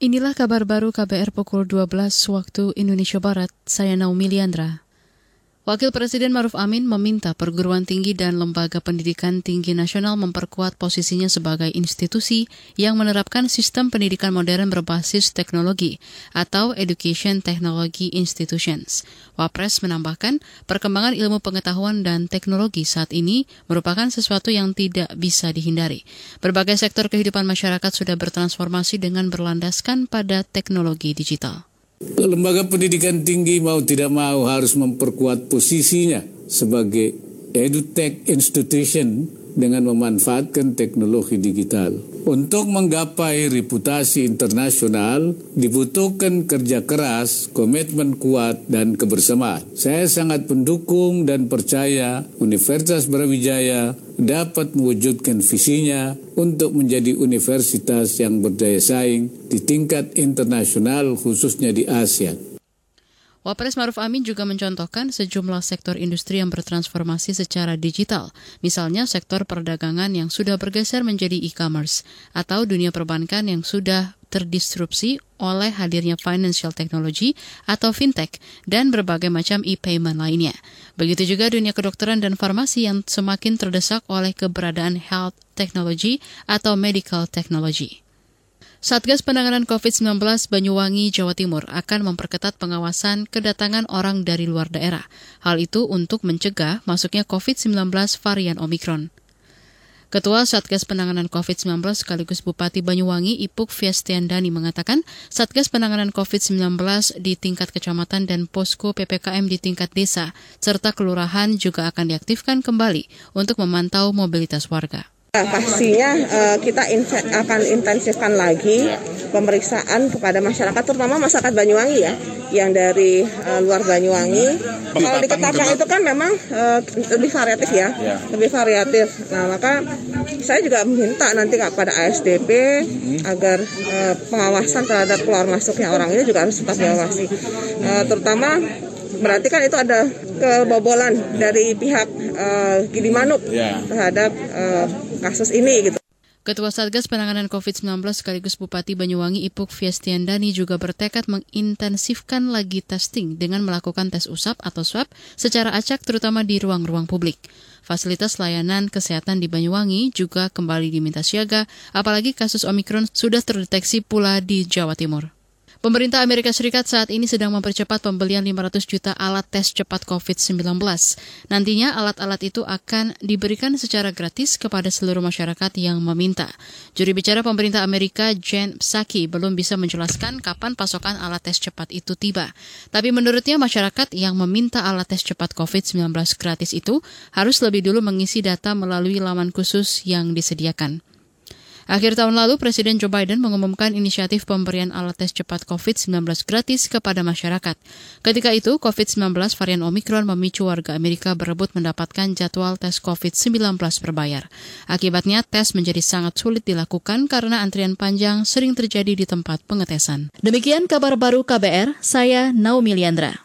Inilah kabar baru KBR pukul 12 waktu Indonesia Barat. Saya Naomi Liandra. Wakil Presiden Maruf Amin meminta perguruan tinggi dan lembaga pendidikan tinggi nasional memperkuat posisinya sebagai institusi yang menerapkan sistem pendidikan modern berbasis teknologi atau Education Technology Institutions. Wapres menambahkan, perkembangan ilmu pengetahuan dan teknologi saat ini merupakan sesuatu yang tidak bisa dihindari. Berbagai sektor kehidupan masyarakat sudah bertransformasi dengan berlandaskan pada teknologi digital. Lembaga pendidikan tinggi mau tidak mau harus memperkuat posisinya sebagai edutech institution dengan memanfaatkan teknologi digital. Untuk menggapai reputasi internasional dibutuhkan kerja keras, komitmen kuat, dan kebersamaan. Saya sangat mendukung dan percaya Universitas Brawijaya dapat mewujudkan visinya untuk menjadi universitas yang berdaya saing di tingkat internasional khususnya di Asia. Wapres Maruf Amin juga mencontohkan sejumlah sektor industri yang bertransformasi secara digital, misalnya sektor perdagangan yang sudah bergeser menjadi e-commerce, atau dunia perbankan yang sudah terdisrupsi oleh hadirnya financial technology atau fintech dan berbagai macam e-payment lainnya. Begitu juga dunia kedokteran dan farmasi yang semakin terdesak oleh keberadaan health technology atau medical technology. Satgas Penanganan COVID-19 Banyuwangi, Jawa Timur akan memperketat pengawasan kedatangan orang dari luar daerah. Hal itu untuk mencegah masuknya COVID-19 varian Omikron. Ketua Satgas Penanganan COVID-19 sekaligus Bupati Banyuwangi Ipuk Fiestiandani mengatakan Satgas Penanganan COVID-19 di tingkat kecamatan dan posko PPKM di tingkat desa serta kelurahan juga akan diaktifkan kembali untuk memantau mobilitas warga. Nah, pastinya uh, kita akan intensifkan lagi pemeriksaan kepada masyarakat, terutama masyarakat Banyuwangi ya, yang dari uh, luar Banyuwangi. Kalau di Ketapang itu kan memang uh, lebih variatif ya, ya, lebih variatif. Nah maka saya juga meminta nanti kepada ASDP hmm. agar uh, pengawasan terhadap keluar masuknya orang ini juga harus tetap diawasi, uh, terutama berarti kan itu ada kebobolan dari pihak uh, Gidi Manuk yeah. terhadap uh, kasus ini gitu. Ketua Satgas Penanganan COVID-19 sekaligus Bupati Banyuwangi Ipuk Fiestiandani juga bertekad mengintensifkan lagi testing dengan melakukan tes usap atau swab secara acak terutama di ruang-ruang publik. Fasilitas layanan kesehatan di Banyuwangi juga kembali diminta siaga, apalagi kasus Omikron sudah terdeteksi pula di Jawa Timur. Pemerintah Amerika Serikat saat ini sedang mempercepat pembelian 500 juta alat tes cepat COVID-19. Nantinya alat-alat itu akan diberikan secara gratis kepada seluruh masyarakat yang meminta. Juri bicara pemerintah Amerika Jen Psaki belum bisa menjelaskan kapan pasokan alat tes cepat itu tiba. Tapi menurutnya masyarakat yang meminta alat tes cepat COVID-19 gratis itu harus lebih dulu mengisi data melalui laman khusus yang disediakan. Akhir tahun lalu, Presiden Joe Biden mengumumkan inisiatif pemberian alat tes cepat COVID-19 gratis kepada masyarakat. Ketika itu, COVID-19 varian Omikron memicu warga Amerika berebut mendapatkan jadwal tes COVID-19 berbayar. Akibatnya, tes menjadi sangat sulit dilakukan karena antrian panjang sering terjadi di tempat pengetesan. Demikian kabar baru KBR, saya Naomi Liandra.